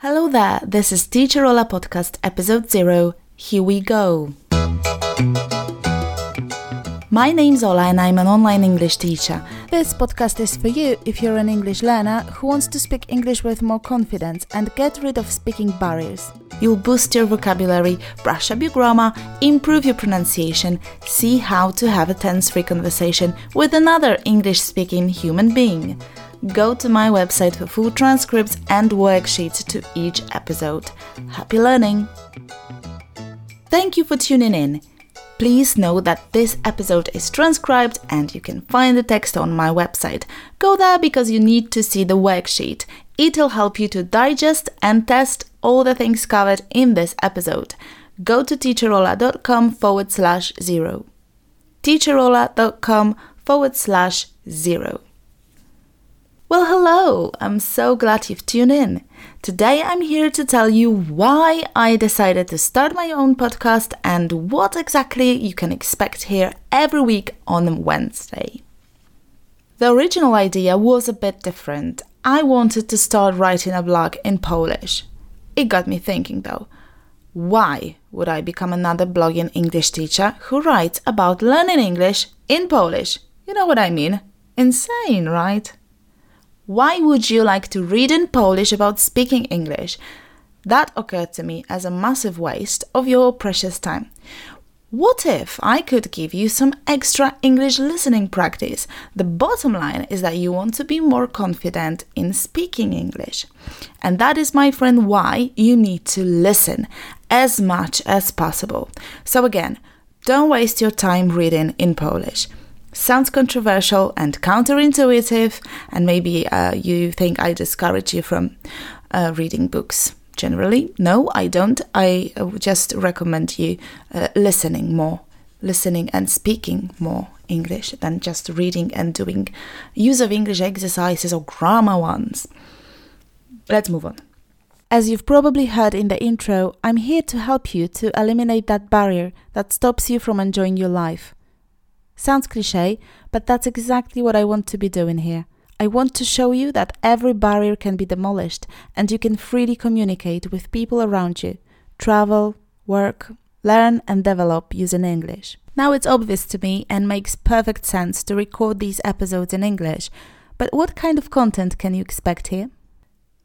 Hello there, this is Teacher Ola Podcast Episode 0. Here we go. My name's Ola and I'm an online English teacher. This podcast is for you if you're an English learner who wants to speak English with more confidence and get rid of speaking barriers. You'll boost your vocabulary, brush up your grammar, improve your pronunciation, see how to have a tense free conversation with another English speaking human being go to my website for full transcripts and worksheets to each episode. Happy learning! Thank you for tuning in. Please know that this episode is transcribed and you can find the text on my website. Go there because you need to see the worksheet. It'll help you to digest and test all the things covered in this episode. Go to teacherola.com forward slash zero. teacherola.com forward slash zero. Well, hello! I'm so glad you've tuned in. Today I'm here to tell you why I decided to start my own podcast and what exactly you can expect here every week on Wednesday. The original idea was a bit different. I wanted to start writing a blog in Polish. It got me thinking though. Why would I become another blogging English teacher who writes about learning English in Polish? You know what I mean? Insane, right? Why would you like to read in Polish about speaking English? That occurred to me as a massive waste of your precious time. What if I could give you some extra English listening practice? The bottom line is that you want to be more confident in speaking English. And that is, my friend, why you need to listen as much as possible. So, again, don't waste your time reading in Polish sounds controversial and counterintuitive, and maybe uh, you think I discourage you from uh, reading books generally. No, I don't. I uh, just recommend you uh, listening more, listening and speaking more English than just reading and doing use of English exercises or grammar ones. Let's move on. As you've probably heard in the intro, I'm here to help you to eliminate that barrier that stops you from enjoying your life. Sounds cliche, but that's exactly what I want to be doing here. I want to show you that every barrier can be demolished and you can freely communicate with people around you, travel, work, learn, and develop using English. Now it's obvious to me and makes perfect sense to record these episodes in English, but what kind of content can you expect here?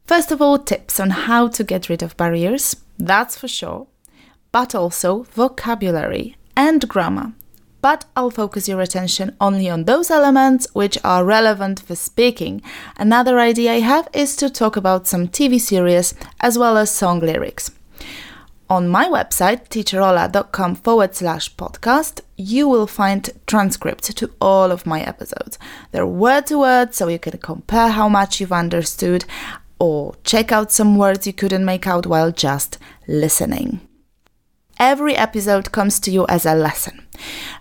First of all, tips on how to get rid of barriers, that's for sure, but also vocabulary and grammar but I'll focus your attention only on those elements which are relevant for speaking. Another idea I have is to talk about some TV series as well as song lyrics. On my website, teacherola.com forward slash podcast, you will find transcripts to all of my episodes. They're word to word, so you can compare how much you've understood or check out some words you couldn't make out while just listening. Every episode comes to you as a lesson.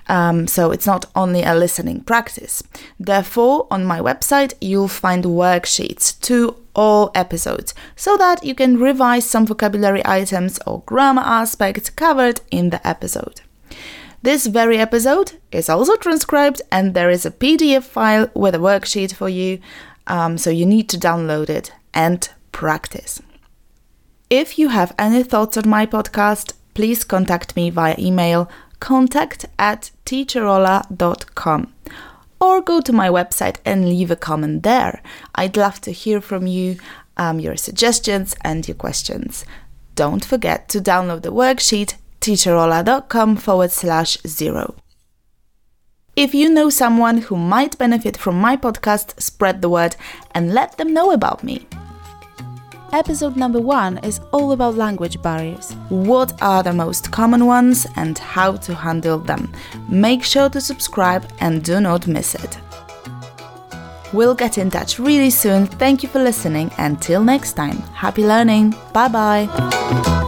Um, so it's not only a listening practice. Therefore, on my website, you'll find worksheets to all episodes so that you can revise some vocabulary items or grammar aspects covered in the episode. This very episode is also transcribed, and there is a PDF file with a worksheet for you, um, so you need to download it and practice. If you have any thoughts on my podcast, please contact me via email contact at teacherola.com or go to my website and leave a comment there. I'd love to hear from you, um, your suggestions, and your questions. Don't forget to download the worksheet teacherola.com forward slash zero. If you know someone who might benefit from my podcast, spread the word and let them know about me. Episode number one is all about language barriers. What are the most common ones and how to handle them? Make sure to subscribe and do not miss it. We'll get in touch really soon. Thank you for listening. Until next time, happy learning. Bye bye.